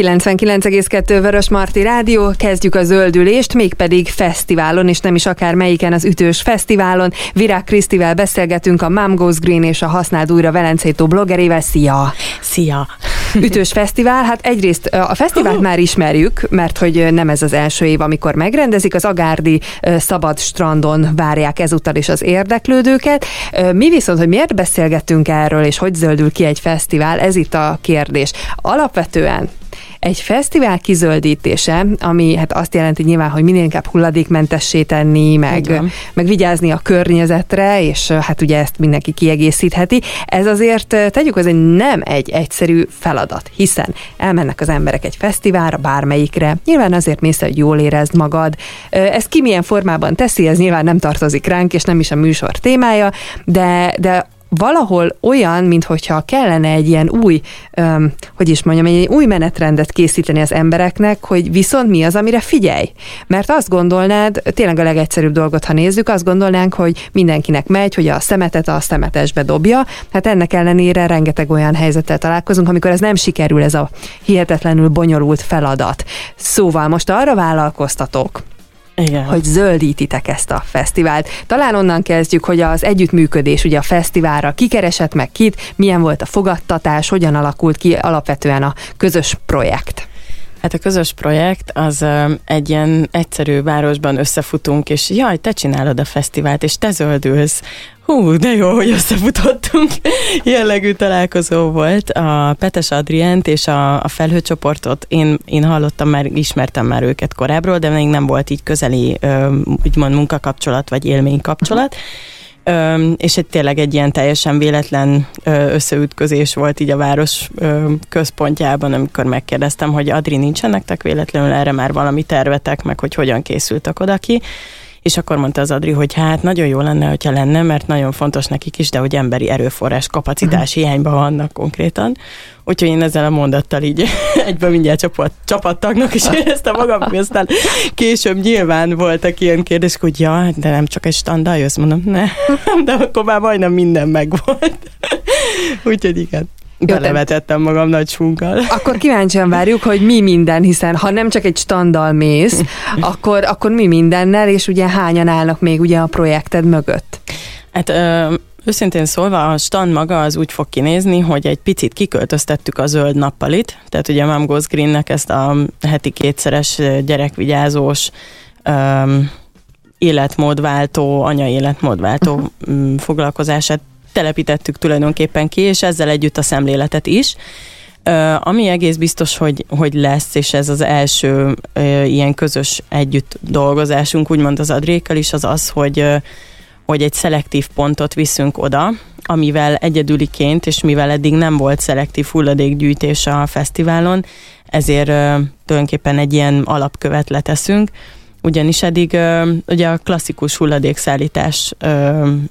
99,2 Vörös Marti Rádió, kezdjük a zöldülést, mégpedig fesztiválon, és nem is akár melyiken az ütős fesztiválon. Virág Krisztivel beszélgetünk a Mom Goes Green és a Használd újra Velencétó bloggerével. Szia! Szia! Ütős fesztivál, hát egyrészt a fesztivált már ismerjük, mert hogy nem ez az első év, amikor megrendezik, az Agárdi szabad strandon várják ezúttal is az érdeklődőket. Mi viszont, hogy miért beszélgettünk erről, és hogy zöldül ki egy fesztivál, ez itt a kérdés. Alapvetően egy fesztivál kizöldítése, ami hát azt jelenti nyilván, hogy minél inkább hulladékmentessé tenni, meg, meg vigyázni a környezetre, és hát ugye ezt mindenki kiegészítheti. Ez azért tegyük, az egy nem egy egyszerű feladat, hiszen elmennek az emberek egy fesztiválra, bármelyikre. Nyilván azért mész, hogy jól érezd magad. Ez ki milyen formában teszi, ez nyilván nem tartozik ránk, és nem is a műsor témája, de, de valahol olyan, mintha kellene egy ilyen új, um, hogy is mondjam, egy új menetrendet készíteni az embereknek, hogy viszont mi az, amire figyelj. Mert azt gondolnád, tényleg a legegyszerűbb dolgot, ha nézzük, azt gondolnánk, hogy mindenkinek megy, hogy a szemetet a szemetesbe dobja. Hát ennek ellenére rengeteg olyan helyzettel találkozunk, amikor ez nem sikerül, ez a hihetetlenül bonyolult feladat. Szóval most arra vállalkoztatok, igen. hogy zöldítitek ezt a fesztivált. Talán onnan kezdjük, hogy az együttműködés ugye a fesztiválra kikeresett meg kit, milyen volt a fogadtatás, hogyan alakult ki alapvetően a közös projekt. Hát a közös projekt az egy ilyen egyszerű városban összefutunk, és jaj, te csinálod a fesztivált, és te zöldülsz. Hú, de jó, hogy összefutottunk. Jellegű találkozó volt. A Petes Adrient és a, a felhőcsoportot én, én hallottam már, ismertem már őket korábbról, de még nem volt így közeli, úgymond munkakapcsolat vagy élménykapcsolat. Ö, és egy tényleg egy ilyen teljesen véletlen összeütközés volt így a város ö, központjában, amikor megkérdeztem, hogy Adri, nincsen nektek véletlenül erre már valami tervetek, meg hogy hogyan készültek oda ki, és akkor mondta az Adri, hogy hát nagyon jó lenne, hogyha lenne, mert nagyon fontos nekik is, de hogy emberi erőforrás kapacitás uh-huh. hiányban vannak konkrétan. Úgyhogy én ezzel a mondattal így egyben mindjárt csapat, csapattagnak is éreztem magam, hogy aztán később nyilván voltak ilyen kérdések, hogy ja, de nem csak egy standal jössz, mondom, ne, de akkor már majdnem minden megvolt. Úgyhogy igen. Belevetettem magam nagy sunkkal. Akkor kíváncsian várjuk, hogy mi minden, hiszen ha nem csak egy standal mész, akkor, akkor mi mindennel, és ugye hányan állnak még ugye a projekted mögött? Hát ö, Őszintén szólva, a stand maga az úgy fog kinézni, hogy egy picit kiköltöztettük a zöld nappalit, tehát ugye a Mom Goes Greennek ezt a heti kétszeres gyerekvigyázós um, életmódváltó, anya életmódváltó uh-huh. foglalkozását telepítettük tulajdonképpen ki, és ezzel együtt a szemléletet is. Uh, ami egész biztos, hogy, hogy lesz, és ez az első uh, ilyen közös együtt dolgozásunk, úgymond az Adrékkal is, az az, hogy, uh, hogy egy szelektív pontot viszünk oda, amivel egyedüliként, és mivel eddig nem volt szelektív hulladékgyűjtés a fesztiválon, ezért uh, tulajdonképpen egy ilyen alapkövet leteszünk, ugyanis eddig ugye a klasszikus hulladékszállítás,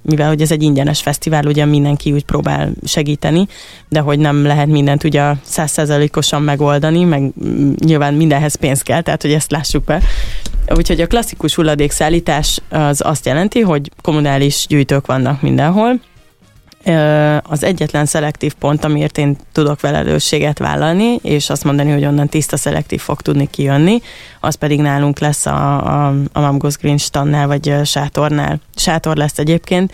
mivel hogy ez egy ingyenes fesztivál, ugye mindenki úgy próbál segíteni, de hogy nem lehet mindent ugye százszerzalékosan megoldani, meg nyilván mindenhez pénz kell, tehát hogy ezt lássuk be. Úgyhogy a klasszikus hulladékszállítás az azt jelenti, hogy kommunális gyűjtők vannak mindenhol, az egyetlen szelektív pont, amiért én tudok felelősséget vállalni, és azt mondani, hogy onnan tiszta szelektív fog tudni kijönni, az pedig nálunk lesz a, a, a Mamgos Green stannál, vagy sátornál. Sátor lesz egyébként,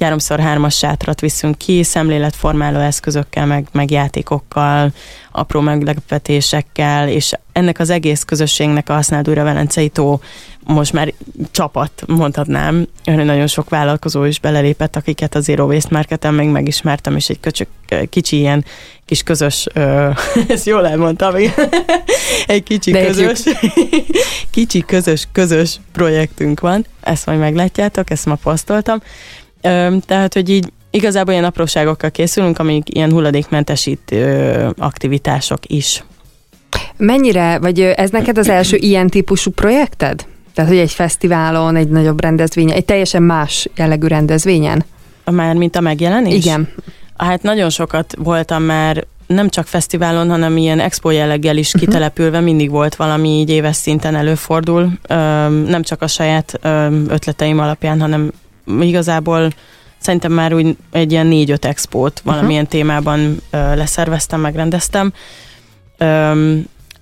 háromszor hármas sátrat viszünk ki, szemléletformáló eszközökkel, meg, meg játékokkal, apró meglepetésekkel, és ennek az egész közösségnek a használt újra Velencei tó most már csapat, mondhatnám. Nagyon sok vállalkozó is belelépett, akiket a Zero Waste Marketen még megismertem, és egy köcsök, kicsi ilyen kis közös, ö, ezt jól elmondtam, egy kicsi De közös, kicsi közös, közös projektünk van, ezt majd meglátjátok, ezt ma posztoltam. Ö, tehát, hogy így igazából ilyen apróságokkal készülünk, amik ilyen hulladékmentesítő aktivitások is. Mennyire, vagy ez neked az első ilyen típusú projekted? Tehát, hogy egy fesztiválon, egy nagyobb rendezvényen, egy teljesen más jellegű rendezvényen? Már, mint a megjelenés? Igen. Hát nagyon sokat voltam már nem csak fesztiválon, hanem ilyen expo jelleggel is uh-huh. kitelepülve, mindig volt valami így éves szinten előfordul, nem csak a saját ötleteim alapján, hanem igazából szerintem már úgy egy ilyen négy-öt expót valamilyen uh-huh. témában leszerveztem, megrendeztem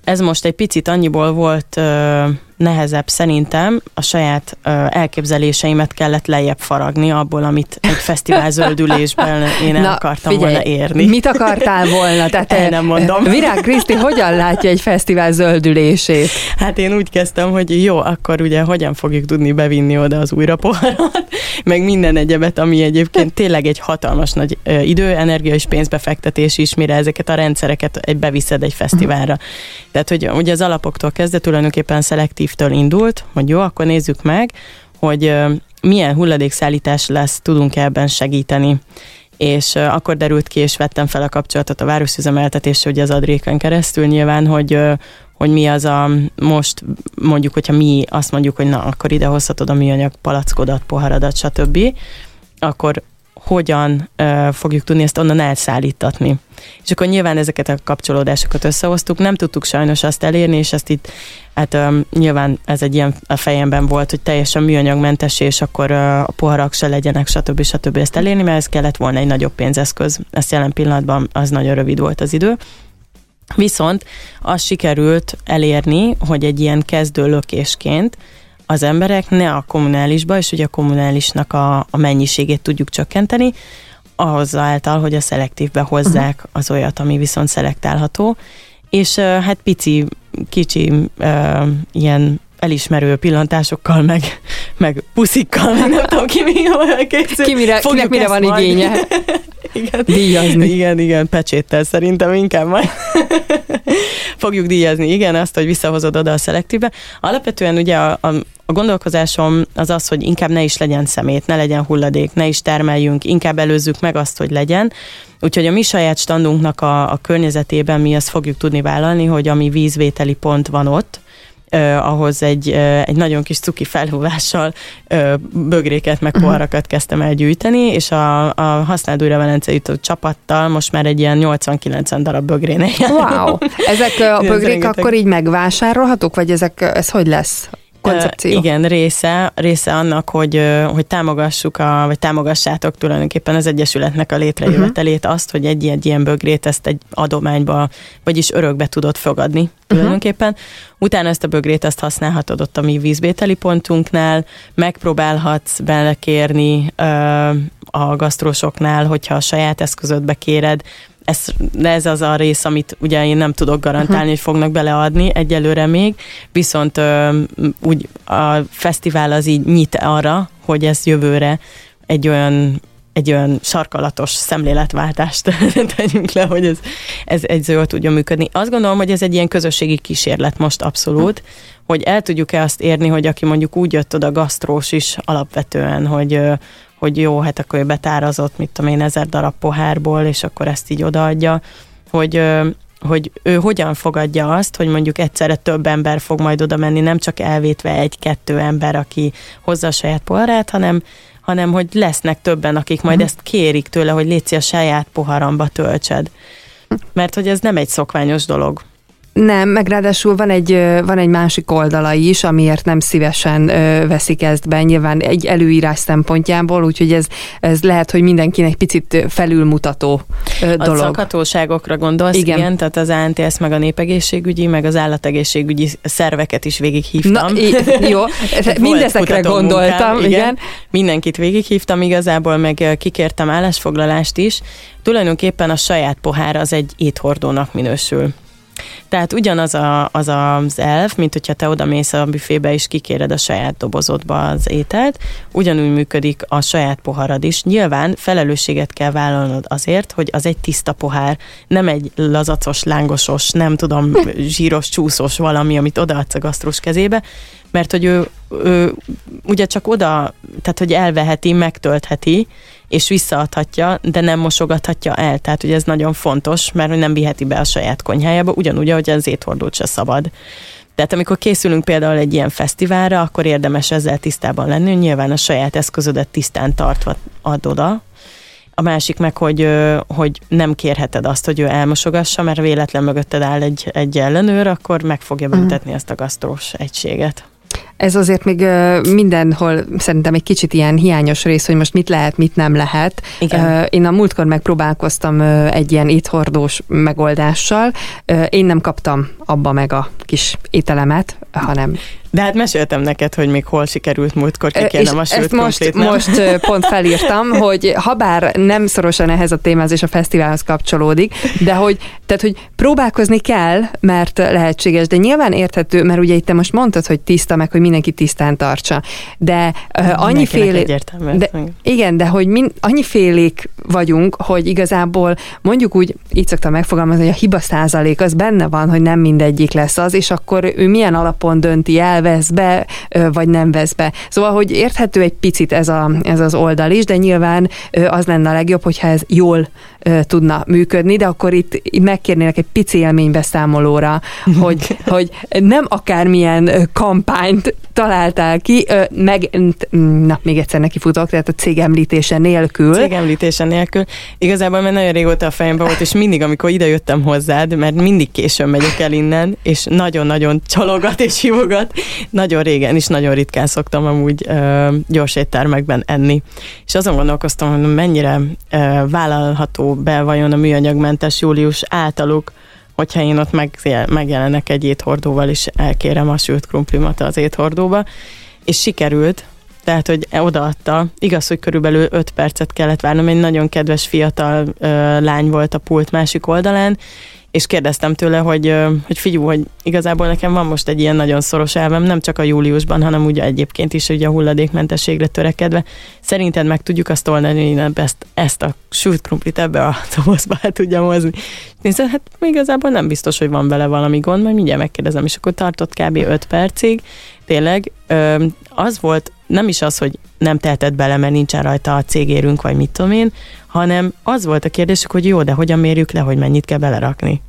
ez most egy picit annyiból volt ö, nehezebb szerintem, a saját ö, elképzeléseimet kellett lejjebb faragni abból, amit egy fesztivál zöldülésben én el Na, akartam figyelj, volna érni. Mit akartál volna? Tehát el nem mondom. Virág Kriszti hogyan látja egy fesztivál zöldülését? Hát én úgy kezdtem, hogy jó, akkor ugye hogyan fogjuk tudni bevinni oda az újra poharat, meg minden egyebet, ami egyébként tényleg egy hatalmas nagy idő, energia és pénzbefektetés is, mire ezeket a rendszereket beviszed egy fesztiválra. Tehát, hogy ugye az alapoktól kezdve tulajdonképpen szelektívtől indult, hogy jó, akkor nézzük meg, hogy milyen hulladékszállítás lesz, tudunk ebben segíteni. És akkor derült ki, és vettem fel a kapcsolatot a városüzemeltetésre, ugye az Adréken keresztül nyilván, hogy hogy mi az a most mondjuk, hogyha mi azt mondjuk, hogy na, akkor ide hozhatod a műanyag palackodat, poharadat, stb., akkor hogyan uh, fogjuk tudni ezt onnan elszállítatni. És akkor nyilván ezeket a kapcsolódásokat összehoztuk, nem tudtuk sajnos azt elérni, és ezt itt, hát um, nyilván ez egy ilyen a fejemben volt, hogy teljesen műanyagmentes, és akkor uh, a poharak se legyenek, stb. stb. ezt elérni, mert ez kellett volna egy nagyobb pénzeszköz. Ezt jelen pillanatban az nagyon rövid volt az idő. Viszont azt sikerült elérni, hogy egy ilyen kezdő lökésként az emberek ne a kommunálisba, és ugye a kommunálisnak a, a mennyiségét tudjuk csökkenteni, ahhoz által, hogy a szelektívbe hozzák uh-huh. az olyat, ami viszont szelektálható, és hát pici, kicsi uh, ilyen elismerő pillantásokkal, meg, meg puszikkal, meg nem tudom ki mi készül. Ki mire, kinek mire van majd. igénye? igen. Díjazni. Igen, igen, pecséttel szerintem inkább majd. Fogjuk díjazni, igen, azt, hogy visszahozod oda a szelektívbe. Alapvetően ugye a, a, a gondolkozásom az az, hogy inkább ne is legyen szemét, ne legyen hulladék, ne is termeljünk, inkább előzzük meg azt, hogy legyen. Úgyhogy a mi saját standunknak a, a környezetében mi azt fogjuk tudni vállalni, hogy ami vízvételi pont van ott, Uh, ahhoz egy, uh, egy nagyon kis cuki felhúvással uh, bögréket meg mhm. poharakat kezdtem el gyűjteni, és a, a használd újra Velence jutó csapattal most már egy ilyen 80-90 darab bögrénél Wow! Ezek a bögrék akkor így megvásárolhatók, vagy ezek, ez hogy lesz? Koncepció. Uh, igen, része, része annak, hogy, hogy támogassuk, a, vagy támogassátok tulajdonképpen az Egyesületnek a létrejövetelét, uh-huh. azt, hogy egy ilyen, bögrét ezt egy adományba, vagyis örökbe tudod fogadni uh-huh. tulajdonképpen. Utána ezt a bögrét azt használhatod ott a mi vízbételi pontunknál, megpróbálhatsz belekérni uh, a gasztrósoknál, hogyha a saját eszközödbe kéred, ez, ez az a rész, amit ugye én nem tudok garantálni, uh-huh. hogy fognak beleadni egyelőre még, viszont ö, úgy a fesztivál az így nyit arra, hogy ez jövőre egy olyan egy olyan sarkalatos szemléletváltást tegyünk le, hogy ez, ez, ez jól tudjon működni. Azt gondolom, hogy ez egy ilyen közösségi kísérlet most abszolút, hogy el tudjuk-e azt érni, hogy aki mondjuk úgy jött oda gasztrós is alapvetően, hogy hogy jó, hát akkor ő betárazott, mit tudom én, ezer darab pohárból, és akkor ezt így odaadja, hogy hogy ő hogyan fogadja azt, hogy mondjuk egyszerre több ember fog majd oda menni, nem csak elvétve egy-kettő ember, aki hozza a saját poharát, hanem, hanem hogy lesznek többen, akik majd uh-huh. ezt kérik tőle, hogy létszi a saját poharamba töltsed. Mert hogy ez nem egy szokványos dolog. Nem, meg ráadásul van egy, van egy másik oldala is, amiért nem szívesen veszik ezt be, nyilván egy előírás szempontjából, úgyhogy ez, ez lehet, hogy mindenkinek picit felülmutató dolog. A szakhatóságokra gondolsz, igen. igen, tehát az ANTS, meg a népegészségügyi, meg az állategészségügyi szerveket is végighívtam. Na, jó, mindezekre gondoltam, munkám, igen. igen. Mindenkit végighívtam, igazából meg kikértem állásfoglalást is. Tulajdonképpen a saját pohár az egy éthordónak minősül. Tehát ugyanaz a, az az elv, mint hogyha te oda mész a büfébe és kikéred a saját dobozodba az ételt, ugyanúgy működik a saját poharad is. Nyilván felelősséget kell vállalnod azért, hogy az egy tiszta pohár, nem egy lazacos, lángosos, nem tudom, zsíros, csúszós valami, amit odaadsz a gasztrós kezébe, mert hogy ő, ő ugye csak oda, tehát hogy elveheti, megtöltheti, és visszaadhatja, de nem mosogathatja el. Tehát ugye ez nagyon fontos, mert nem viheti be a saját konyhájába, ugyanúgy, ahogy az éthordót se szabad. Tehát amikor készülünk például egy ilyen fesztiválra, akkor érdemes ezzel tisztában lenni, hogy nyilván a saját eszközödet tisztán tartva ad oda. A másik meg, hogy, hogy nem kérheted azt, hogy ő elmosogassa, mert véletlen mögötted áll egy, egy ellenőr, akkor meg fogja büntetni mm. ezt a gasztrós egységet. Ez azért még mindenhol szerintem egy kicsit ilyen hiányos rész, hogy most mit lehet, mit nem lehet. Igen. Én a múltkor megpróbálkoztam egy ilyen éthordós megoldással. Én nem kaptam abba meg a kis ételemet, hanem de hát meséltem neked, hogy még hol sikerült múltkor kikérnem a sült most, most pont felírtam, hogy ha bár nem szorosan ehhez a témához és a fesztiválhoz kapcsolódik, de hogy, tehát, hogy próbálkozni kell, mert lehetséges, de nyilván érthető, mert ugye itt te most mondtad, hogy tiszta, meg hogy mindenki tisztán tartsa, de uh, annyi félék, de, igen, de hogy min, annyi félék vagyunk, hogy igazából mondjuk úgy, így szoktam megfogalmazni, hogy a hiba százalék az benne van, hogy nem mindegyik lesz az, és akkor ő milyen alapon dönti el, vesz be, vagy nem vesz be. Szóval, hogy érthető egy picit ez, a, ez az oldal is, de nyilván az lenne a legjobb, hogyha ez jól tudna működni, de akkor itt megkérnének egy pici élménybeszámolóra, hogy, hogy nem akármilyen kampányt találtál ki, meg, na, még egyszer neki futok, tehát a cég említése nélkül. Cég említése nélkül. Igazából mert nagyon régóta a fejemben volt, és mindig, amikor ide jöttem hozzád, mert mindig későn megyek el innen, és nagyon-nagyon csalogat és hívogat. Nagyon régen is, nagyon ritkán szoktam amúgy ö, gyors éttermekben enni. És azon gondolkoztam, hogy mennyire ö, vállalható be vajon a műanyagmentes július általuk, hogyha én ott megjelenek egy éthordóval, és elkérem a sült krumplimat az éthordóba, és sikerült, tehát, hogy odaadta. Igaz, hogy körülbelül 5 percet kellett várnom, egy nagyon kedves fiatal ö, lány volt a pult másik oldalán, és kérdeztem tőle, hogy, hogy figyú, hogy igazából nekem van most egy ilyen nagyon szoros elvem, nem csak a júliusban, hanem ugye egyébként is ugye a hulladékmentességre törekedve. Szerinted meg tudjuk azt oldani, hogy ezt, ezt a sült krumplit ebbe a dobozba el tudjam hozni. Nézd, hát igazából nem biztos, hogy van vele valami gond, majd mindjárt megkérdezem, és akkor tartott kb. 5 percig. Tényleg az volt, nem is az, hogy nem tehetett bele, mert nincsen rajta a cégérünk, vagy mit tudom én, hanem az volt a kérdésük, hogy jó, de hogyan mérjük le, hogy mennyit kell belerakni.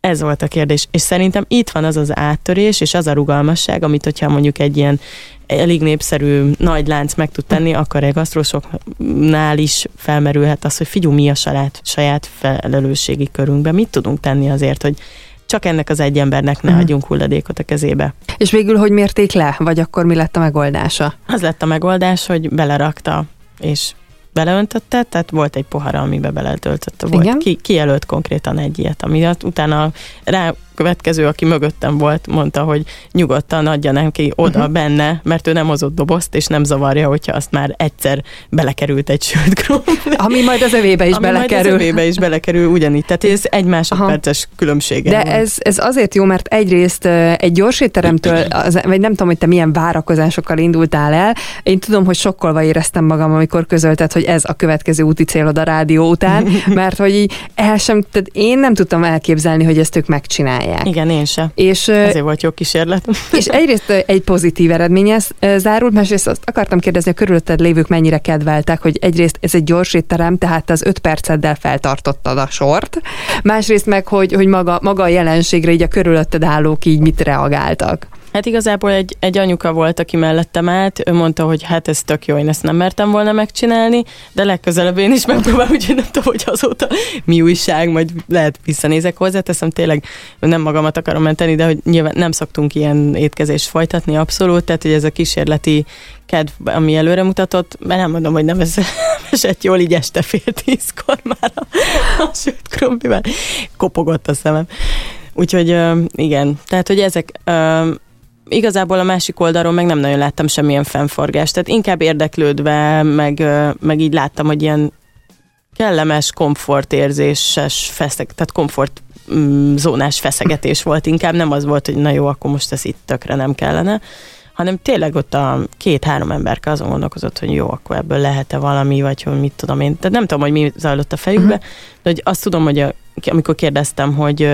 Ez volt a kérdés. És szerintem itt van az az áttörés, és az a rugalmasság, amit hogyha mondjuk egy ilyen elég népszerű nagy lánc meg tud tenni, akkor egy gasztrósoknál is felmerülhet az, hogy figyú, mi a saját, saját felelősségi körünkben, mit tudunk tenni azért, hogy csak ennek az egy embernek ne uh-huh. adjunk hulladékot a kezébe. És végül hogy mérték le, vagy akkor mi lett a megoldása? Az lett a megoldás, hogy belerakta, és beleöntötte, tehát volt egy pohara, amiben beletöltötte. Volt. Ki, kijelölt konkrétan egy ilyet, ami utána rá következő, aki mögöttem volt, mondta, hogy nyugodtan adja neki oda uh-huh. benne, mert ő nem hozott dobozt, és nem zavarja, hogyha azt már egyszer belekerült egy sült krumpli. Ami majd az övébe is Ami belekerül. Majd az övébe is belekerül, ugyanígy. Tehát ez egy másodperces Aha. különbsége. De ez, ez azért jó, mert egyrészt egy gyors étteremtől, az, vagy nem tudom, hogy te milyen várakozásokkal indultál el. Én tudom, hogy sokkolva éreztem magam, amikor közölted, hogy ez a következő úti célod a rádió után, mert hogy így el sem, tehát én nem tudtam elképzelni, hogy ezt ők megcsinálják csinálják. Igen, én sem. És, Ezért volt jó kísérlet. És egyrészt egy pozitív eredménye zárult, másrészt azt akartam kérdezni, a körülötted lévők mennyire kedveltek, hogy egyrészt ez egy gyors étterem, tehát az öt perceddel feltartottad a sort, másrészt meg, hogy, hogy maga, maga a jelenségre így a körülötted állók így mit reagáltak. Hát igazából egy, egy anyuka volt, aki mellettem állt, ő mondta, hogy hát ez tök jó, én ezt nem mertem volna megcsinálni, de legközelebb én is megpróbálom, úgyhogy nem tudom, hogy azóta mi újság, majd lehet visszanézek hozzá, teszem tényleg nem magamat akarom menteni, de hogy nyilván nem szoktunk ilyen étkezést folytatni abszolút, tehát hogy ez a kísérleti kedv, ami előre mutatott, mert nem mondom, hogy nem ez esett jól így este fél tízkor már a, a sült krumplival. Kopogott a szemem. Úgyhogy igen, tehát hogy ezek igazából a másik oldalról meg nem nagyon láttam semmilyen fennforgást, tehát inkább érdeklődve, meg, meg így láttam, hogy ilyen kellemes, komfortérzéses feszek, tehát komfort mm, zónás feszegetés volt inkább, nem az volt, hogy na jó, akkor most ez itt tökre nem kellene, hanem tényleg ott a két-három emberke azon gondolkozott, hogy jó, akkor ebből lehet-e valami, vagy hogy mit tudom én. Tehát nem tudom, hogy mi zajlott a fejükbe, uh-huh. de hogy azt tudom, hogy a, amikor kérdeztem, hogy,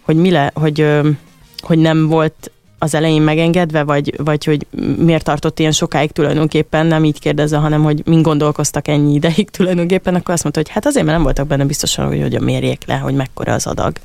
hogy mi le, hogy, hogy nem volt az elején megengedve, vagy, vagy hogy miért tartott ilyen sokáig tulajdonképpen, nem így kérdezze, hanem hogy mind gondolkoztak ennyi ideig tulajdonképpen, akkor azt mondta, hogy hát azért, mert nem voltak benne biztosan, hogy hogyan mérjék le, hogy mekkora az adag.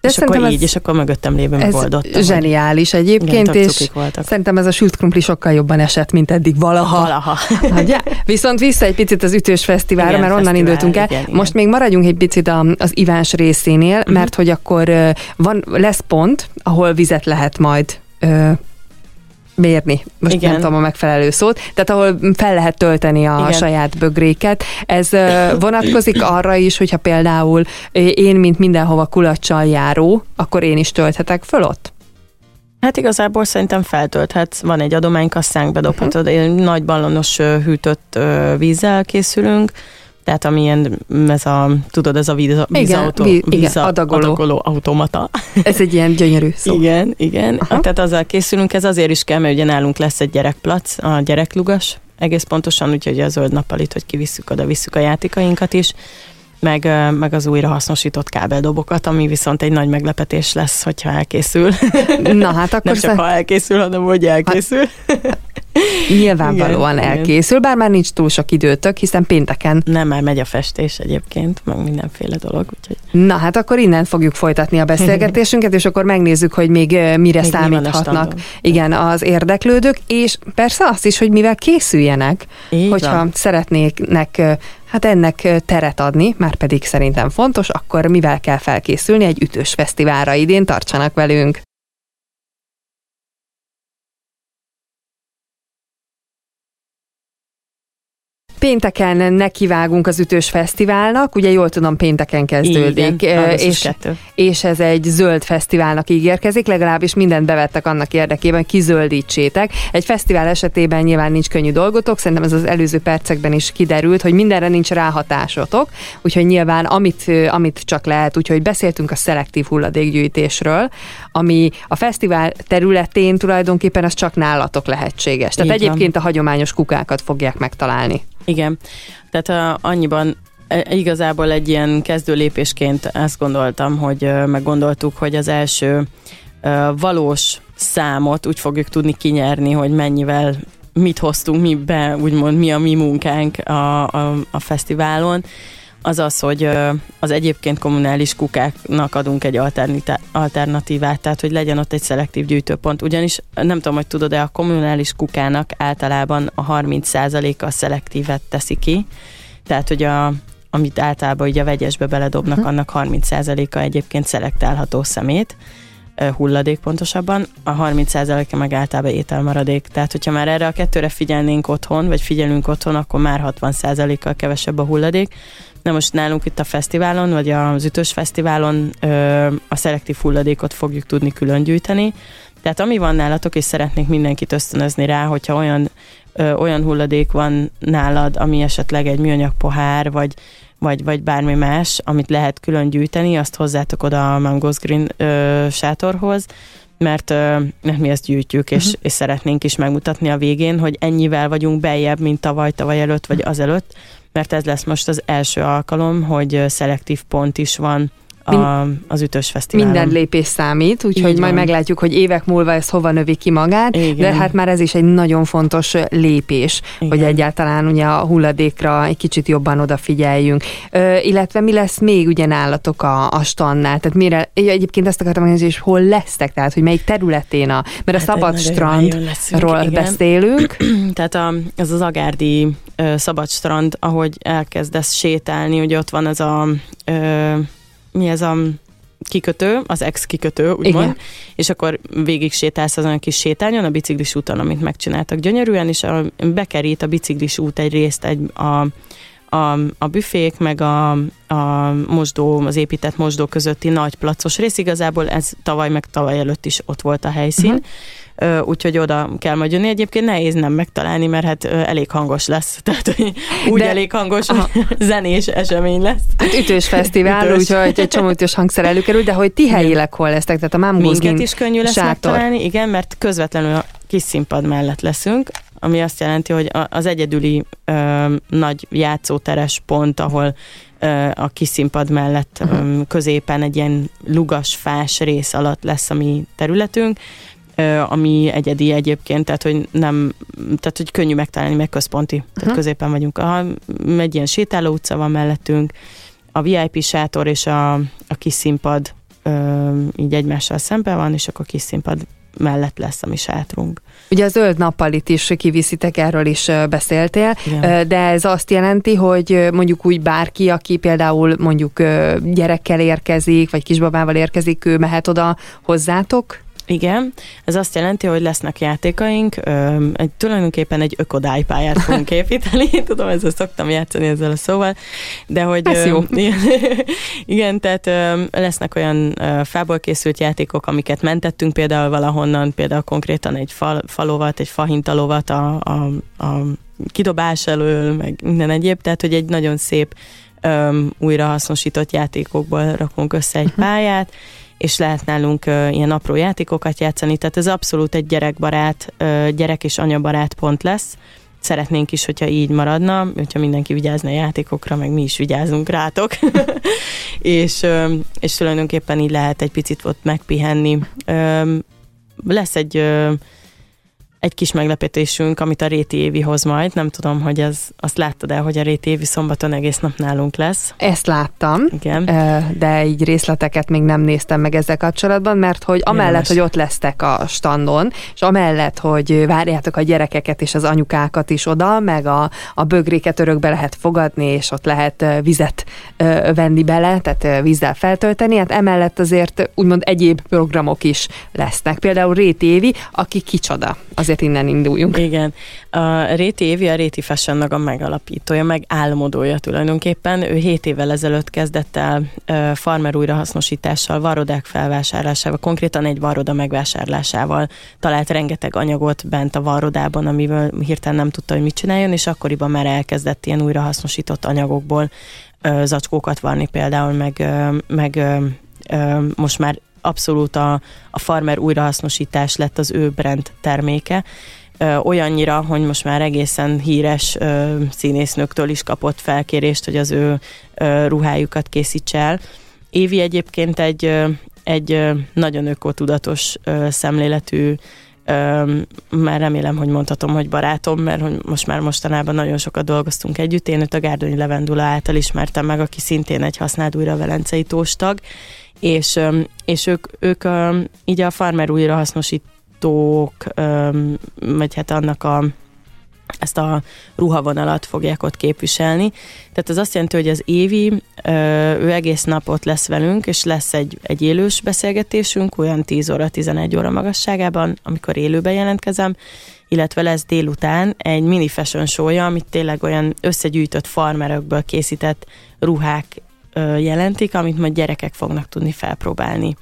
De és akkor így, és akkor mögöttem lévő megoldottam. Ez zseniális egyébként, igen, és voltak. szerintem ez a sült krumpli sokkal jobban esett, mint eddig valaha. Valaha. Ugye? Viszont vissza egy picit az ütős fesztiválra, igen, mert onnan fesztivál, indultunk el. Igen, Most igen. még maradjunk egy picit az ivás részénél, uh-huh. mert hogy akkor van, lesz pont, ahol vizet lehet majd mérni, most Igen. nem tudom a megfelelő szót, tehát ahol fel lehet tölteni a Igen. saját bögréket. Ez vonatkozik arra is, hogyha például én, mint mindenhova kulacsal járó, akkor én is tölthetek föl ott? Hát igazából szerintem feltölthetsz, van egy adománykasszánk, bedobhatod, uh-huh. nagy ballonos hűtött vízzel készülünk, tehát amilyen ez a, tudod, ez a víz, vízautó, igen, víz, igen, adagoló. adagoló automata. Ez egy ilyen gyönyörű szó. Igen, igen. Aha. Tehát azzal készülünk, ez azért is kell, mert ugye nálunk lesz egy gyerekplac, a gyereklugas, egész pontosan, úgyhogy a zöld nappalit, hogy kivisszük oda, visszük a játékainkat is, meg, meg az újra hasznosított kábeldobokat, ami viszont egy nagy meglepetés lesz, hogyha elkészül. Na hát akkor... Nem csak ha elkészül, hanem hogy elkészül. Hát, Nyilvánvalóan igen, elkészül, bár már nincs túl sok időtök, hiszen pénteken... Nem, már megy a festés egyébként, meg mindenféle dolog. Úgyhogy... Na hát akkor innen fogjuk folytatni a beszélgetésünket, és akkor megnézzük, hogy még mire még számíthatnak igen, az érdeklődők, és persze azt is, hogy mivel készüljenek, Így hogyha van. szeretnének hát ennek teret adni, már pedig szerintem fontos, akkor mivel kell felkészülni egy ütős fesztiválra idén, tartsanak velünk! Pénteken nekivágunk az Ütős Fesztiválnak, ugye jól tudom, pénteken kezdődik. Igen, és, és ez egy zöld fesztiválnak ígérkezik, legalábbis mindent bevettek annak érdekében, kizöldítsétek. Egy fesztivál esetében nyilván nincs könnyű dolgotok, szerintem ez az előző percekben is kiderült, hogy mindenre nincs ráhatásotok, úgyhogy nyilván amit, amit csak lehet, úgyhogy beszéltünk a szelektív hulladékgyűjtésről, ami a fesztivál területén tulajdonképpen az csak nálatok lehetséges. Tehát Így egyébként van. a hagyományos kukákat fogják megtalálni. Igen, tehát uh, annyiban e, igazából egy ilyen kezdő lépésként ezt gondoltam, hogy meggondoltuk, hogy az első valós számot úgy fogjuk tudni kinyerni, hogy mennyivel mit hoztunk mi be, úgymond mi a mi munkánk a, a, a fesztiválon, az az, hogy az egyébként kommunális kukáknak adunk egy alternatívát, tehát hogy legyen ott egy szelektív gyűjtőpont. Ugyanis nem tudom, hogy tudod-e, a kommunális kukának általában a 30%-a a szelektívet teszi ki, tehát hogy a, amit általában ugye a vegyesbe beledobnak, uh-huh. annak 30%-a egyébként szelektálható szemét, hulladék pontosabban, a 30%-a meg általában ételmaradék. Tehát, hogyha már erre a kettőre figyelnénk otthon, vagy figyelünk otthon, akkor már 60%-kal kevesebb a hulladék. Na most nálunk itt a fesztiválon, vagy az ütős fesztiválon ö, a szelektív hulladékot fogjuk tudni külön gyűjteni. Tehát ami van nálatok, és szeretnék mindenkit ösztönözni rá, hogyha olyan, ö, olyan hulladék van nálad, ami esetleg egy műanyag pohár, vagy vagy, vagy bármi más, amit lehet külön gyűjteni, azt hozzátok oda a Mangos Green ö, sátorhoz, mert, ö, mert mi ezt gyűjtjük, és, uh-huh. és szeretnénk is megmutatni a végén, hogy ennyivel vagyunk beljebb, mint tavaly, tavaly előtt, vagy azelőtt, mert ez lesz most az első alkalom, hogy szelektív pont is van a, az ütős fesztiválon. Minden lépés számít, úgyhogy majd meglátjuk, hogy évek múlva ez hova növi ki magát, Igen. de hát már ez is egy nagyon fontos lépés, Igen. hogy egyáltalán ugye a hulladékra egy kicsit jobban odafigyeljünk. Ö, illetve mi lesz még ugye nálatok a, a stannál? Tehát mire, egyébként ezt akartam mondani, hogy hol lesztek, tehát hogy melyik területén a, mert hát a szabad strandról beszélünk. tehát a, ez az Agárdi ö, szabad strand, ahogy elkezdesz sétálni, ugye ott van ez a ö, mi ez a kikötő, az ex kikötő, úgymond, Igen. és akkor végig sétálsz azon a kis sétányon, a biciklis úton, amit megcsináltak gyönyörűen, és a, bekerít a biciklis út egy részt egy, a, a, a büfék, meg a, a mosdó, az épített mosdó közötti nagy placos rész, igazából ez tavaly, meg tavaly előtt is ott volt a helyszín, uh-huh úgyhogy oda kell majd jönni. Egyébként nehéz nem megtalálni, mert hát elég hangos lesz, tehát úgy De, elég hangos, aha. zenés esemény lesz. Hát ütős fesztivál, ütős. úgyhogy egy csomó ütős hangszer előkerül, de hogy ti helyileg hol lesztek, tehát a Mámgózgin Minket is könnyű lesz sátor. megtalálni, igen, mert közvetlenül a kis színpad mellett leszünk, ami azt jelenti, hogy az egyedüli ö, nagy játszóteres pont, ahol ö, a kis színpad mellett uh-huh. középen egy ilyen lugas, fás rész alatt lesz a mi területünk, ami egyedi egyébként, tehát hogy nem, tehát hogy könnyű megtalálni, meg központi, uh-huh. tehát középen vagyunk. A, egy ilyen sétáló utca van mellettünk, a VIP sátor és a, a kis színpad ö, így egymással szemben van, és akkor a kis színpad mellett lesz a mi sátrunk. Ugye a zöld nappalit is kiviszitek, erről is beszéltél, Igen. de ez azt jelenti, hogy mondjuk úgy bárki, aki például mondjuk gyerekkel érkezik, vagy kisbabával érkezik, ő mehet oda hozzátok? Igen, ez azt jelenti, hogy lesznek játékaink, ö, egy, tulajdonképpen egy ökodálypályát fogunk építeni, tudom, ezzel szoktam játszani ezzel a szóval, de hogy... Ez jó. Ö, igen, tehát ö, lesznek olyan ö, fából készült játékok, amiket mentettünk például valahonnan, például konkrétan egy fal, falovat, egy fahintalovat a, a, a kidobás elől, meg minden egyéb, tehát hogy egy nagyon szép újrahasznosított játékokból rakunk össze egy uh-huh. pályát, és lehet nálunk ilyen apró játékokat játszani, tehát ez abszolút egy gyerekbarát, gyerek és anyabarát pont lesz. Szeretnénk is, hogyha így maradna, hogyha mindenki vigyázna a játékokra, meg mi is vigyázunk rátok. és, és tulajdonképpen így lehet egy picit ott megpihenni. Lesz egy egy kis meglepetésünk, amit a Réti Évi hoz majd. Nem tudom, hogy ez, azt láttad el, hogy a Réti Évi szombaton egész nap nálunk lesz. Ezt láttam, Igen. de így részleteket még nem néztem meg ezzel kapcsolatban, mert hogy amellett, Jelenes. hogy ott lesztek a standon, és amellett, hogy várjátok a gyerekeket és az anyukákat is oda, meg a, a bögréket örökbe lehet fogadni, és ott lehet vizet venni bele, tehát vízzel feltölteni, hát emellett azért úgymond egyéb programok is lesznek. Például Réti Évi, aki kicsoda az azért innen induljunk. Igen. A Réti Évi a Réti fashion a megalapítója, meg álmodója tulajdonképpen. Ő 7 évvel ezelőtt kezdett el farmer újrahasznosítással, varodák felvásárlásával, konkrétan egy varoda megvásárlásával talált rengeteg anyagot bent a varodában, amivel hirtelen nem tudta, hogy mit csináljon, és akkoriban már elkezdett ilyen újrahasznosított anyagokból zacskókat varni például, meg, meg most már abszolút a, a farmer újrahasznosítás lett az ő brand terméke, olyannyira, hogy most már egészen híres ö, színésznőktől is kapott felkérést, hogy az ő ruhájukat készítse el. Évi egyébként egy, egy nagyon ökotudatos szemléletű már remélem, hogy mondhatom, hogy barátom, mert hogy most már mostanában nagyon sokat dolgoztunk együtt. Én őt a Gárdonyi Levendula által ismertem meg, aki szintén egy használt újra velencei tóstag, és, és ők, ők így a farmer újrahasznosítók, vagy hát annak a ezt a ruhavonalat fogják ott képviselni. Tehát az azt jelenti, hogy az Évi, ő egész nap ott lesz velünk, és lesz egy, egy élős beszélgetésünk, olyan 10 óra, 11 óra magasságában, amikor élőben jelentkezem, illetve lesz délután egy mini fashion show amit tényleg olyan összegyűjtött farmerökből készített ruhák jelentik, amit majd gyerekek fognak tudni felpróbálni.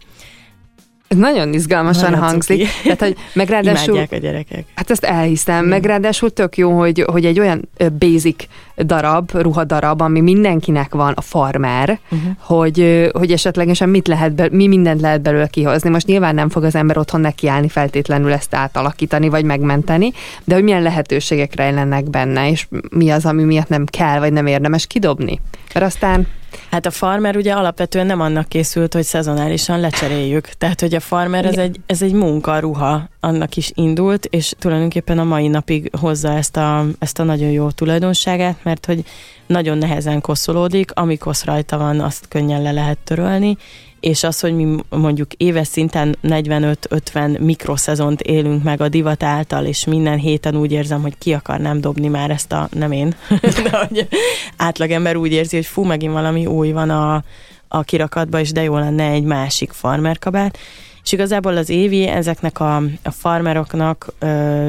Ez nagyon izgalmasan nagyon hangzik. Cuki. Tehát, hogy meg ráadásul, Imádják a gyerekek. Hát ezt elhiszem, mm. meg ráadásul tök jó, hogy, hogy egy olyan basic darab, ruhadarab, ami mindenkinek van, a farmer, uh-huh. hogy, hogy esetlegesen mit lehet be, mi mindent lehet belőle kihozni. Most nyilván nem fog az ember otthon nekiállni feltétlenül ezt átalakítani, vagy megmenteni, de hogy milyen lehetőségek rejlenek benne, és mi az, ami miatt nem kell, vagy nem érdemes kidobni. Mert aztán Hát a farmer ugye alapvetően nem annak készült, hogy szezonálisan lecseréljük. Tehát, hogy a farmer ez egy, ez egy munka, ruha, annak is indult, és tulajdonképpen a mai napig hozza ezt a, ezt a nagyon jó tulajdonságát, mert hogy nagyon nehezen koszolódik, ami kosz rajta van, azt könnyen le lehet törölni, és az, hogy mi mondjuk éves szinten 45-50 mikroszezont élünk meg a divat által, és minden héten úgy érzem, hogy ki akarnám dobni már ezt a, nem én, de hogy átlagember úgy érzi, hogy fú, megint valami új van a, a kirakatba, és de jó lenne egy másik farmerkabát. És igazából az évi ezeknek a, a farmeroknak ö,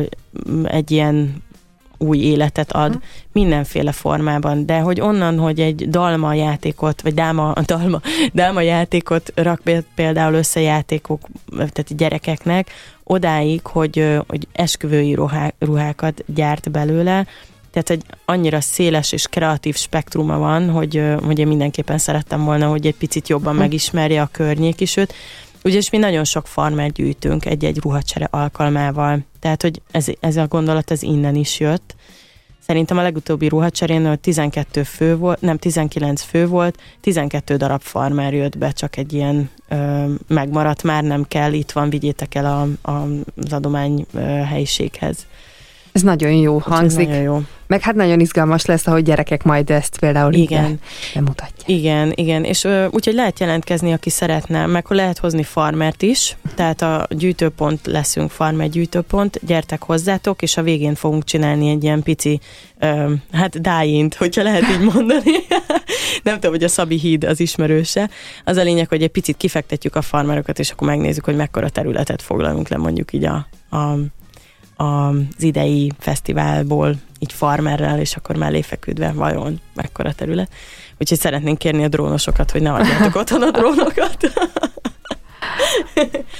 egy ilyen új életet ad uh-huh. mindenféle formában, de hogy onnan, hogy egy dalma játékot, vagy dáma, dalma, dáma játékot rak például össze játékok, tehát gyerekeknek, odáig, hogy, hogy esküvői ruhá, ruhákat gyárt belőle, tehát hogy annyira széles és kreatív spektruma van, hogy, hogy én mindenképpen szerettem volna, hogy egy picit jobban megismerje a környék is őt. Ugyanis mi nagyon sok farmer gyűjtünk egy-egy ruhacsere alkalmával, tehát hogy ez, ez a gondolat ez innen is jött. Szerintem a legutóbbi ruhacserén 12 fő volt, nem 19 fő volt, 12 darab farmer jött be, csak egy ilyen ö, megmaradt, már nem kell, itt van, vigyétek el a, a, az adomány ö, helyiséghez. Ez nagyon jó hangzik. Nagyon jó. Meg hát nagyon izgalmas lesz, ahogy gyerekek majd ezt például igen. bemutatják. Igen, igen, és ö, úgyhogy lehet jelentkezni, aki szeretne, meg lehet hozni farmert is, tehát a gyűjtőpont leszünk, farmer gyűjtőpont, gyertek hozzátok, és a végén fogunk csinálni egy ilyen pici, ö, hát dáint, hogyha lehet így mondani. Nem tudom, hogy a Szabi híd az ismerőse. Az a lényeg, hogy egy picit kifektetjük a farmerokat, és akkor megnézzük, hogy mekkora területet foglalunk le mondjuk így a, a az idei fesztiválból így farmerrel, és akkor mellé feküdve vajon mekkora terület. Úgyhogy szeretnénk kérni a drónosokat, hogy ne adjátok otthon a drónokat.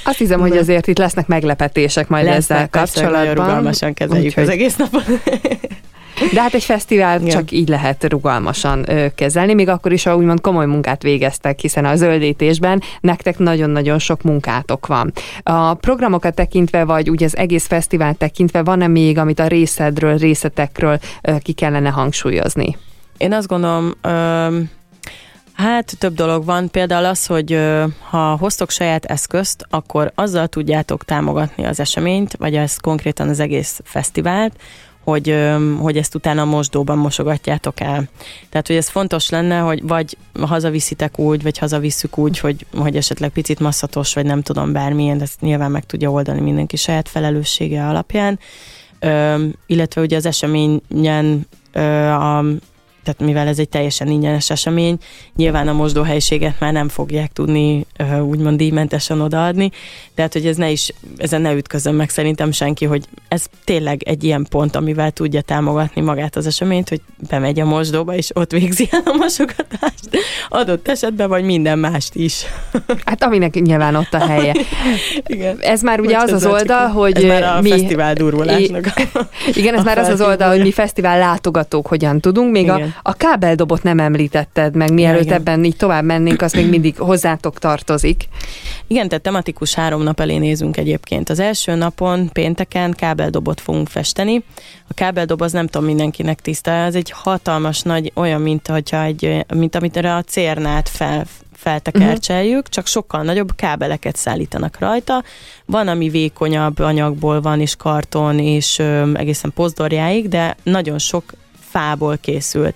Azt hiszem, hogy azért itt lesznek meglepetések majd lesznek, ezzel kapcsolatban. Nagyon rugalmasan kezeljük Úgyhogy... az egész napot. De hát egy fesztivál ja. csak így lehet rugalmasan kezelni, még akkor is, ha úgymond komoly munkát végeztek, hiszen a zöldítésben nektek nagyon-nagyon sok munkátok van. A programokat tekintve, vagy úgy az egész fesztivál tekintve, van-e még, amit a részedről, részletekről ö, ki kellene hangsúlyozni? Én azt gondolom, ö, Hát több dolog van, például az, hogy ha hoztok saját eszközt, akkor azzal tudjátok támogatni az eseményt, vagy ez konkrétan az egész fesztivált, hogy, hogy ezt utána mosdóban mosogatjátok el. Tehát, hogy ez fontos lenne, hogy vagy hazaviszitek úgy, vagy hazavisszük úgy, hogy, hogy esetleg picit masszatos, vagy nem tudom bármilyen, de ezt nyilván meg tudja oldani mindenki saját felelőssége alapján. Ö, illetve ugye az eseményen ö, a tehát mivel ez egy teljesen ingyenes esemény, nyilván a mosdóhelyiséget már nem fogják tudni úgymond díjmentesen odaadni, tehát hogy ez ne is, ezen ne ütközön meg szerintem senki, hogy ez tényleg egy ilyen pont, amivel tudja támogatni magát az eseményt, hogy bemegy a mosdóba, és ott végzi el a mosogatást, adott esetben, vagy minden mást is. Hát aminek nyilván ott a helye. Igen. Ez már ugye Bocs, az az oldal, hogy ez már a mi... fesztivál durvulásnak. Igen, ez már az az oldal, hogy mi fesztivál látogatók hogyan tudunk, még Igen. A kábeldobot nem említetted meg, mielőtt Igen. ebben így tovább mennénk, az még mindig hozzátok tartozik. Igen, tehát tematikus három nap elé nézünk egyébként. Az első napon, pénteken kábeldobot fogunk festeni. A kábeldob az nem tudom mindenkinek tiszta, ez egy hatalmas nagy, olyan, mint, hogyha egy, mint amit a cérnát fel, feltekercseljük, uh-huh. csak sokkal nagyobb kábeleket szállítanak rajta. Van, ami vékonyabb anyagból van, és karton, és ö, egészen pozdorjáig, de nagyon sok fából készült.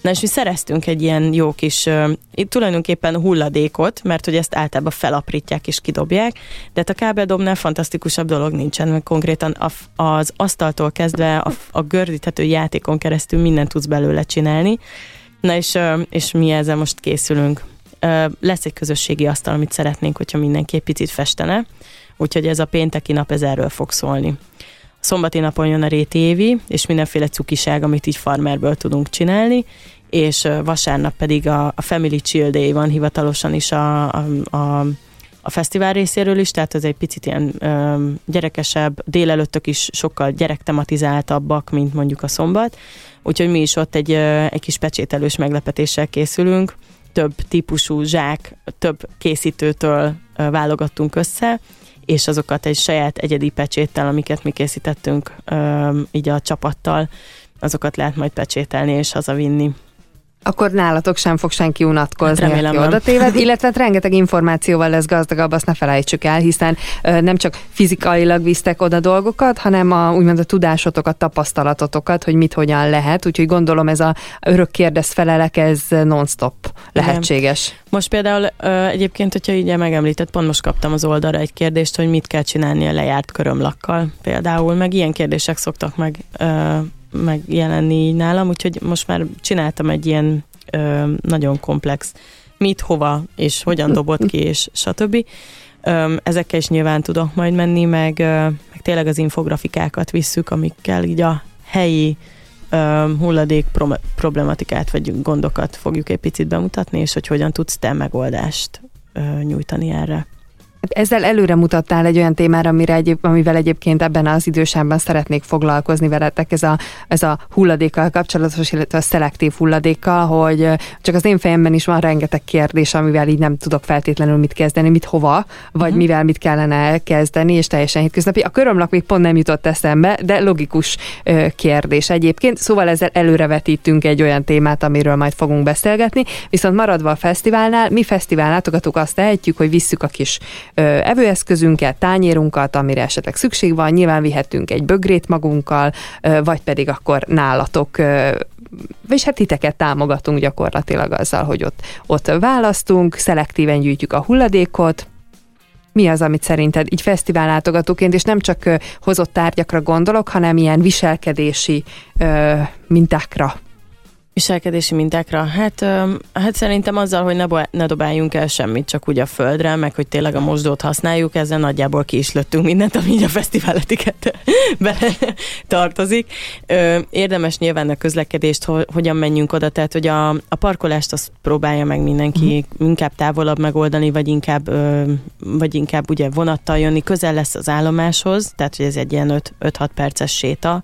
Na és mi szereztünk egy ilyen jó kis, uh, tulajdonképpen hulladékot, mert hogy ezt általában felaprítják és kidobják, de hát a kábeldobnál fantasztikusabb dolog nincsen, mert konkrétan az asztaltól kezdve a, a gördíthető játékon keresztül mindent tudsz belőle csinálni. Na és, és mi ezzel most készülünk. Lesz egy közösségi asztal, amit szeretnénk, hogyha mindenki egy picit festene, úgyhogy ez a pénteki nap ez erről fog szólni. Szombati napon jön a réti és mindenféle cukiság, amit így farmerből tudunk csinálni, és vasárnap pedig a, a Family Chill Day van hivatalosan is a, a, a a fesztivál részéről is, tehát ez egy picit ilyen ö, gyerekesebb, délelőttök is sokkal gyerektematizáltabbak, mint mondjuk a szombat, úgyhogy mi is ott egy, ö, egy kis pecsételős meglepetéssel készülünk, több típusú zsák, több készítőtől ö, válogattunk össze, és azokat egy saját egyedi pecséttel, amiket mi készítettünk így a csapattal, azokat lehet majd pecsételni és hazavinni akkor nálatok sem fog senki unatkozni, hát remélem, aki oda téved, illetve hát rengeteg információval lesz gazdagabb, azt ne felejtsük el, hiszen nem csak fizikailag visztek oda dolgokat, hanem a, úgymond a tudásotokat, tapasztalatotokat, hogy mit hogyan lehet, úgyhogy gondolom ez a örök kérdez felelek, ez non-stop lehetséges. Igen. Most például egyébként, hogyha így megemlített, pont most kaptam az oldalra egy kérdést, hogy mit kell csinálni a lejárt körömlakkal például, meg ilyen kérdések szoktak meg megjelenni nálam, úgyhogy most már csináltam egy ilyen ö, nagyon komplex mit, hova, és hogyan dobott ki, és stb. Ö, ezekkel is nyilván tudok majd menni, meg, ö, meg tényleg az infografikákat visszük, amikkel így a helyi ö, hulladék pro- problematikát vagy gondokat fogjuk egy picit bemutatni, és hogy hogyan tudsz te megoldást ö, nyújtani erre. Hát ezzel előre mutattál egy olyan témára, amire egyéb, amivel egyébként ebben az idősában szeretnék foglalkozni veletek, ez a, ez a hulladékkal kapcsolatos, illetve a szelektív hulladékkal, hogy csak az én fejemben is van rengeteg kérdés, amivel így nem tudok feltétlenül mit kezdeni, mit hova, vagy uh-huh. mivel mit kellene kezdeni, és teljesen hétköznapi. A körömlak még pont nem jutott eszembe, de logikus ö, kérdés egyébként. Szóval ezzel előrevetítünk egy olyan témát, amiről majd fogunk beszélgetni, viszont maradva a fesztiválnál, mi fesztivál látogatók azt tehetjük, hogy visszük a kis evőeszközünket, tányérunkat, amire esetleg szükség van, nyilván vihetünk egy bögrét magunkkal, vagy pedig akkor nálatok és hát titeket támogatunk gyakorlatilag azzal, hogy ott, ott választunk, szelektíven gyűjtjük a hulladékot, mi az, amit szerinted így fesztivál látogatóként, és nem csak hozott tárgyakra gondolok, hanem ilyen viselkedési ö, mintákra Viselkedési mintákra? Hát, hát szerintem azzal, hogy ne, ne dobáljunk el semmit, csak úgy a földre, meg hogy tényleg a mosdót használjuk, ezzel nagyjából ki is lőttünk mindent, ami így a fesztivál etikette bele tartozik. Érdemes nyilván a közlekedést, hogyan menjünk oda, tehát hogy a, a parkolást azt próbálja meg mindenki uh-huh. inkább távolabb megoldani, vagy inkább, vagy inkább ugye vonattal jönni, közel lesz az állomáshoz, tehát hogy ez egy ilyen 5-6 perces séta,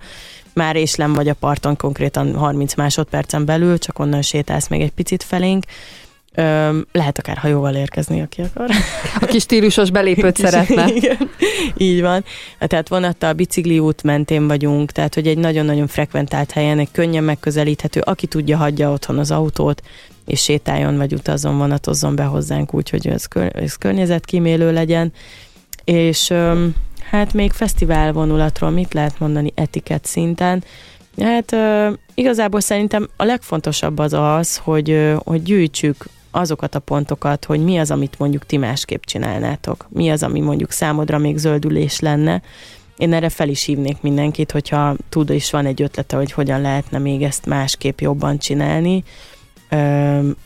már éslem vagy a parton konkrétan 30 másodpercen belül, csak onnan sétálsz még egy picit felénk. Ö, lehet akár hajóval érkezni, aki akar. Aki stílusos belépőt szeretne. Igen, így van. Tehát vonattal, bicikli út mentén vagyunk, tehát hogy egy nagyon-nagyon frekventált helyen, egy könnyen megközelíthető, aki tudja, hagyja otthon az autót, és sétáljon, vagy utazzon, vonatozzon be hozzánk úgy, hogy ez, kör, ez környezetkímélő legyen. És Hát még fesztivál vonulatról mit lehet mondani etikett szinten? Hát igazából szerintem a legfontosabb az az, hogy, hogy gyűjtsük azokat a pontokat, hogy mi az, amit mondjuk ti másképp csinálnátok. Mi az, ami mondjuk számodra még zöldülés lenne. Én erre fel is hívnék mindenkit, hogyha tud is van egy ötlete, hogy hogyan lehetne még ezt másképp jobban csinálni,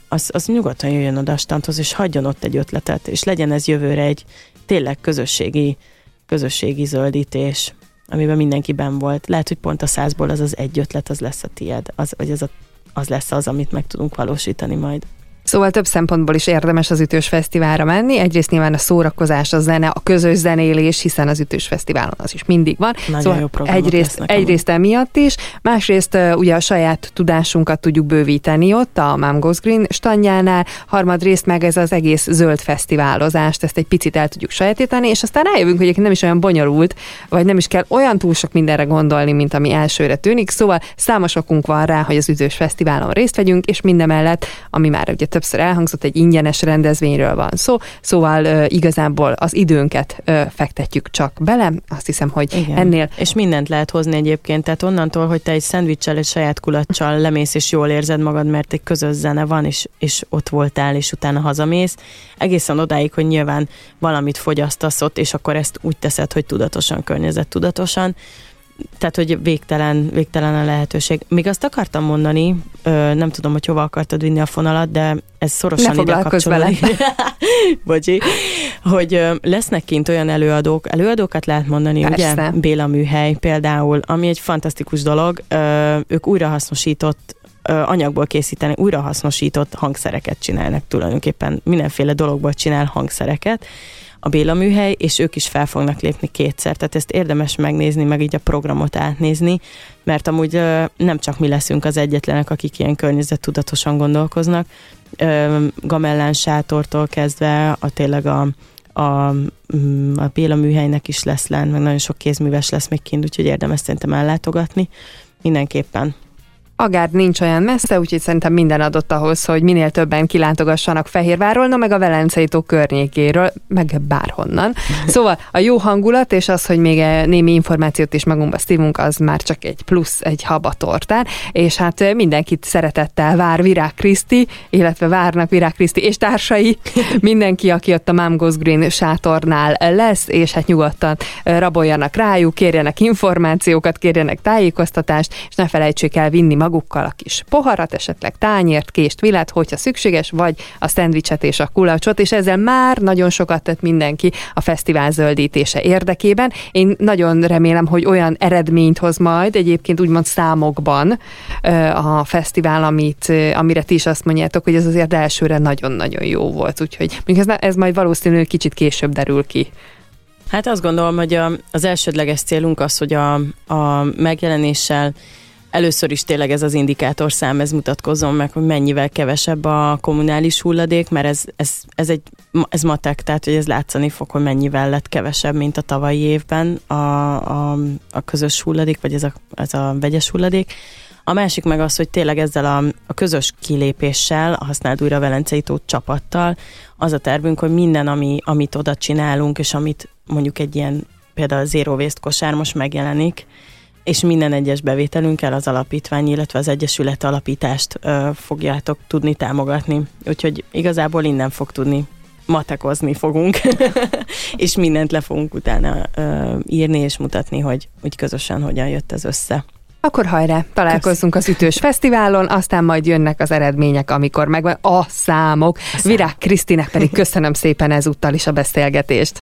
az, az nyugodtan jöjjön oda a standhoz, és hagyjon ott egy ötletet, és legyen ez jövőre egy tényleg közösségi közösségi zöldítés, amiben mindenkiben volt. Lehet, hogy pont a százból az az egy ötlet, az lesz a tied, az, vagy az, a, az lesz az, amit meg tudunk valósítani majd. Szóval több szempontból is érdemes az Ütős Fesztiválra menni. Egyrészt nyilván a szórakozás, a zene, a közös zenélés, hiszen az Ütős Fesztiválon az is mindig van. Nagyon szóval jó egyrészt, egyrészt emiatt is, másrészt ugye a saját tudásunkat tudjuk bővíteni ott a Mom Goes Green standjánál, harmadrészt meg ez az egész zöld fesztiválozást, ezt egy picit el tudjuk sajátítani, és aztán rájövünk, hogy nem is olyan bonyolult, vagy nem is kell olyan túl sok mindenre gondolni, mint ami elsőre tűnik. Szóval számos okunk van rá, hogy az Ütős Fesztiválon részt vegyünk, és mindemellett, ami már ugye többször elhangzott, egy ingyenes rendezvényről van szó, szóval igazából az időnket fektetjük csak bele, azt hiszem, hogy Igen. ennél... És mindent lehet hozni egyébként, tehát onnantól, hogy te egy szendvicsel, egy saját kulacsal lemész, és jól érzed magad, mert egy közös zene van, és, és ott voltál, és utána hazamész, egészen odáig, hogy nyilván valamit fogyasztasz ott, és akkor ezt úgy teszed, hogy tudatosan, környezet tudatosan, tehát, hogy végtelen, végtelen a lehetőség. Még azt akartam mondani, nem tudom, hogy hova akartad vinni a fonalat, de ez szorosan ne ide kapcsolódik. Bocsi, hogy lesznek kint olyan előadók, előadókat lehet mondani, Persze. ugye? Béla Műhely például, ami egy fantasztikus dolog. Ők újrahasznosított anyagból készíteni, újrahasznosított hangszereket csinálnak tulajdonképpen. Mindenféle dologból csinál hangszereket, a Béla műhely, és ők is fel fognak lépni kétszer. Tehát ezt érdemes megnézni, meg így a programot átnézni, mert amúgy nem csak mi leszünk az egyetlenek, akik ilyen környezettudatosan gondolkoznak. Gamellán sátortól kezdve a tényleg a, a, mm, a Béla műhelynek is lesz lent, meg nagyon sok kézműves lesz még kint, úgyhogy érdemes szerintem ellátogatni. Mindenképpen. Agárd nincs olyan messze, úgyhogy szerintem minden adott ahhoz, hogy minél többen kilátogassanak Fehérvárról, no meg a Velencei tó környékéről, meg bárhonnan. Szóval a jó hangulat, és az, hogy még némi információt is magunkba szívunk, az már csak egy plusz, egy habatortán, és hát mindenkit szeretettel vár Virág Kriszti, illetve várnak Virág Kriszti és társai, mindenki, aki ott a Mom Goes Green sátornál lesz, és hát nyugodtan raboljanak rájuk, kérjenek információkat, kérjenek tájékoztatást, és ne felejtsék el vinni magukkal a kis poharat, esetleg tányért, kést, vilet, hogyha szükséges, vagy a szendvicset és a kulacsot, és ezzel már nagyon sokat tett mindenki a fesztivál zöldítése érdekében. Én nagyon remélem, hogy olyan eredményt hoz majd, egyébként úgymond számokban a fesztivál, amit, amire ti is azt mondjátok, hogy ez azért elsőre nagyon-nagyon jó volt, úgyhogy ez, ez majd valószínűleg kicsit később derül ki. Hát azt gondolom, hogy az elsődleges célunk az, hogy a, a megjelenéssel Először is tényleg ez az indikátor szám, ez mutatkozom meg, hogy mennyivel kevesebb a kommunális hulladék, mert ez, ez, ez egy ez matek, tehát hogy ez látszani fog, hogy mennyivel lett kevesebb, mint a tavalyi évben a, a, a közös hulladék, vagy ez a, ez a vegyes hulladék. A másik meg az, hogy tényleg ezzel a, a közös kilépéssel, a használt újra Velencei tó csapattal, az a tervünk, hogy minden, ami, amit oda csinálunk, és amit mondjuk egy ilyen például a Zero Waste kosár most megjelenik, és minden egyes bevételünkkel az alapítvány, illetve az egyesület alapítást ö, fogjátok tudni támogatni. Úgyhogy igazából innen fog tudni matekozni fogunk, és mindent le fogunk utána ö, írni és mutatni, hogy úgy közösen hogyan jött ez össze. Akkor hajrá, találkozzunk az Ütős Fesztiválon, aztán majd jönnek az eredmények, amikor megvan a számok. Virág Krisztinek pedig köszönöm szépen ezúttal is a beszélgetést.